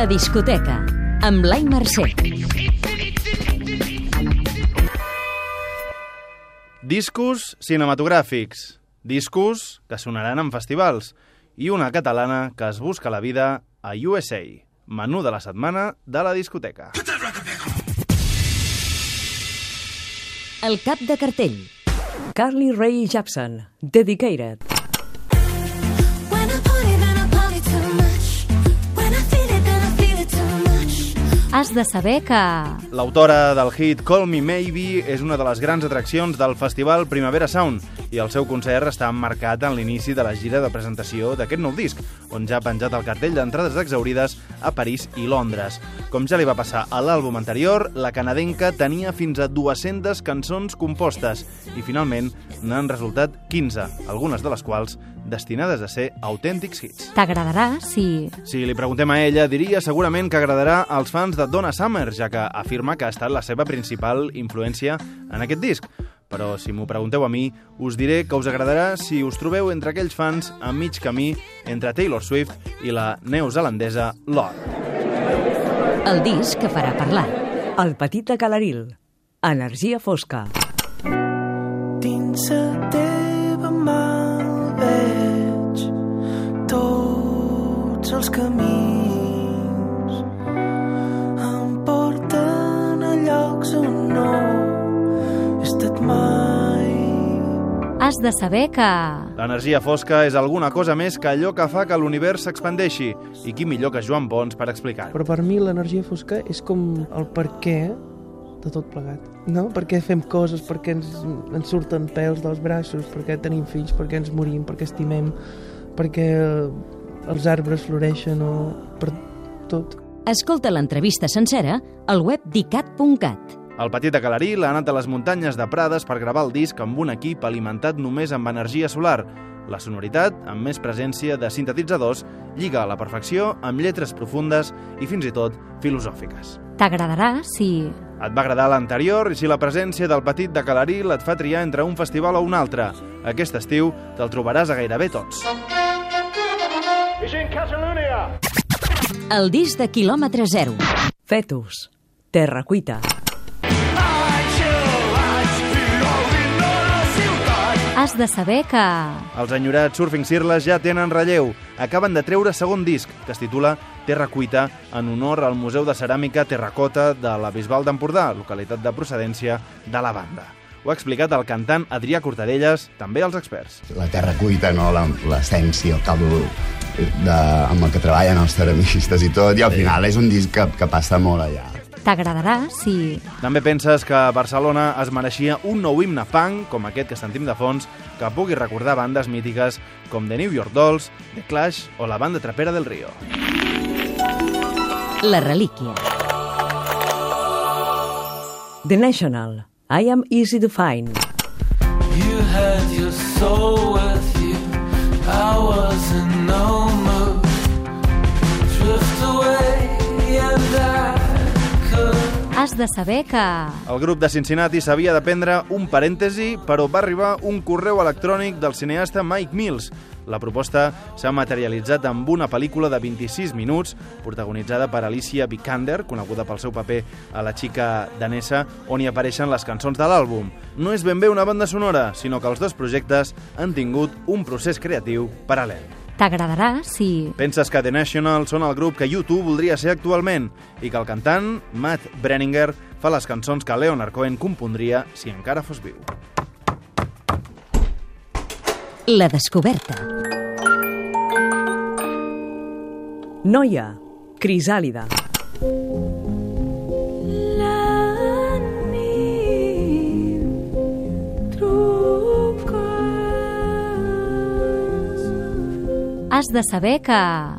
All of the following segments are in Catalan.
La discoteca, amb Blai Mercè. Discos cinematogràfics, discos que sonaran en festivals i una catalana que es busca la vida a USA. Menú de la setmana de la discoteca. El cap de cartell. Carly Rae Jepsen, Dedicated. Has de saber que... L'autora del hit Call Me Maybe és una de les grans atraccions del festival Primavera Sound i el seu concert està emmarcat en l'inici de la gira de presentació d'aquest nou disc, on ja ha penjat el cartell d'entrades exaurides a París i Londres. Com ja li va passar a l'àlbum anterior, la canadenca tenia fins a 200 cançons compostes i finalment n'han resultat 15, algunes de les quals destinades a ser autèntics hits. T'agradarà si... Si li preguntem a ella, diria segurament que agradarà als fans de Donna Summer, ja que afirma que ha estat la seva principal influència en aquest disc. Però si m'ho pregunteu a mi, us diré que us agradarà si us trobeu entre aquells fans a mig camí entre Taylor Swift i la neozelandesa Lord. El disc que farà parlar. El petit de Calaril. Energia fosca. Dins la de saber que... L'energia fosca és alguna cosa més que allò que fa que l'univers s'expandeixi. I qui millor que Joan Pons per explicar-ho. Però per mi l'energia fosca és com el per què de tot plegat. No? Per què fem coses, per què ens, ens surten pèls dels braços, per què tenim fills, per què ens morim, per què estimem, per què els arbres floreixen o per tot. Escolta l'entrevista sencera al web dicat.cat. El petit de Calaril ha anat a les muntanyes de Prades per gravar el disc amb un equip alimentat només amb energia solar. La sonoritat, amb més presència de sintetitzadors, lliga a la perfecció amb lletres profundes i fins i tot filosòfiques. T'agradarà si... Et va agradar l'anterior i si la presència del petit de Calaril et fa triar entre un festival o un altre. Aquest estiu te'l trobaràs a gairebé tots. El disc de quilòmetre zero. Fetus. Terra cuita. Has de saber que... Els enyorats Surfing Cirles ja tenen relleu. Acaben de treure segon disc, que es titula Terra Cuita, en honor al Museu de Ceràmica Terracota de la Bisbal d'Empordà, localitat de procedència de la banda. Ho ha explicat el cantant Adrià Cortarelles, també als experts. la terra cuita, no? La- l'essència, el caldo de, amb el que treballen els ceramistes i tot, i al final és un disc que, que passa molt allà. T'agradarà si... També penses que Barcelona es mereixia un nou himne punk, com aquest que sentim de fons, que pugui recordar bandes mítiques com The New York Dolls, The Clash o la banda trapera del Rio. La relíquia. The National. I am easy to find. You had your soul with you. I was in Has de saber que... El grup de Cincinnati s'havia de prendre un parèntesi, però va arribar un correu electrònic del cineasta Mike Mills. La proposta s'ha materialitzat amb una pel·lícula de 26 minuts, protagonitzada per Alicia Vikander, coneguda pel seu paper a La xica danesa, on hi apareixen les cançons de l'àlbum. No és ben bé una banda sonora, sinó que els dos projectes han tingut un procés creatiu paral·lel. T'agradarà si... Penses que The National són el grup que YouTube voldria ser actualment i que el cantant, Matt Brenninger, fa les cançons que Leonard Cohen compondria si encara fos viu. La descoberta. Noia. Crisàlida. Has de saber que...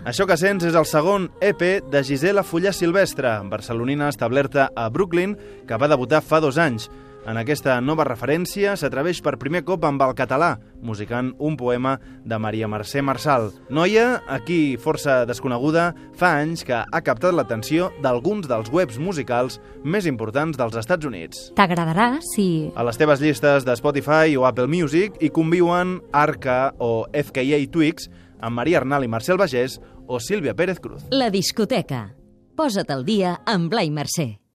Això que sents és el segon EP de Gisela Fullà Silvestre, barcelonina establerta a Brooklyn, que va debutar fa dos anys. En aquesta nova referència s'atreveix per primer cop amb el català, musicant un poema de Maria Mercè Marçal. Noia, aquí força desconeguda, fa anys que ha captat l'atenció d'alguns dels webs musicals més importants dels Estats Units. T'agradarà si... A les teves llistes de Spotify o Apple Music hi conviuen Arca o FKA Twigs amb Maria Arnal i Marcel Bagés o Sílvia Pérez Cruz. La discoteca. Posa't al dia amb Blai Mercè.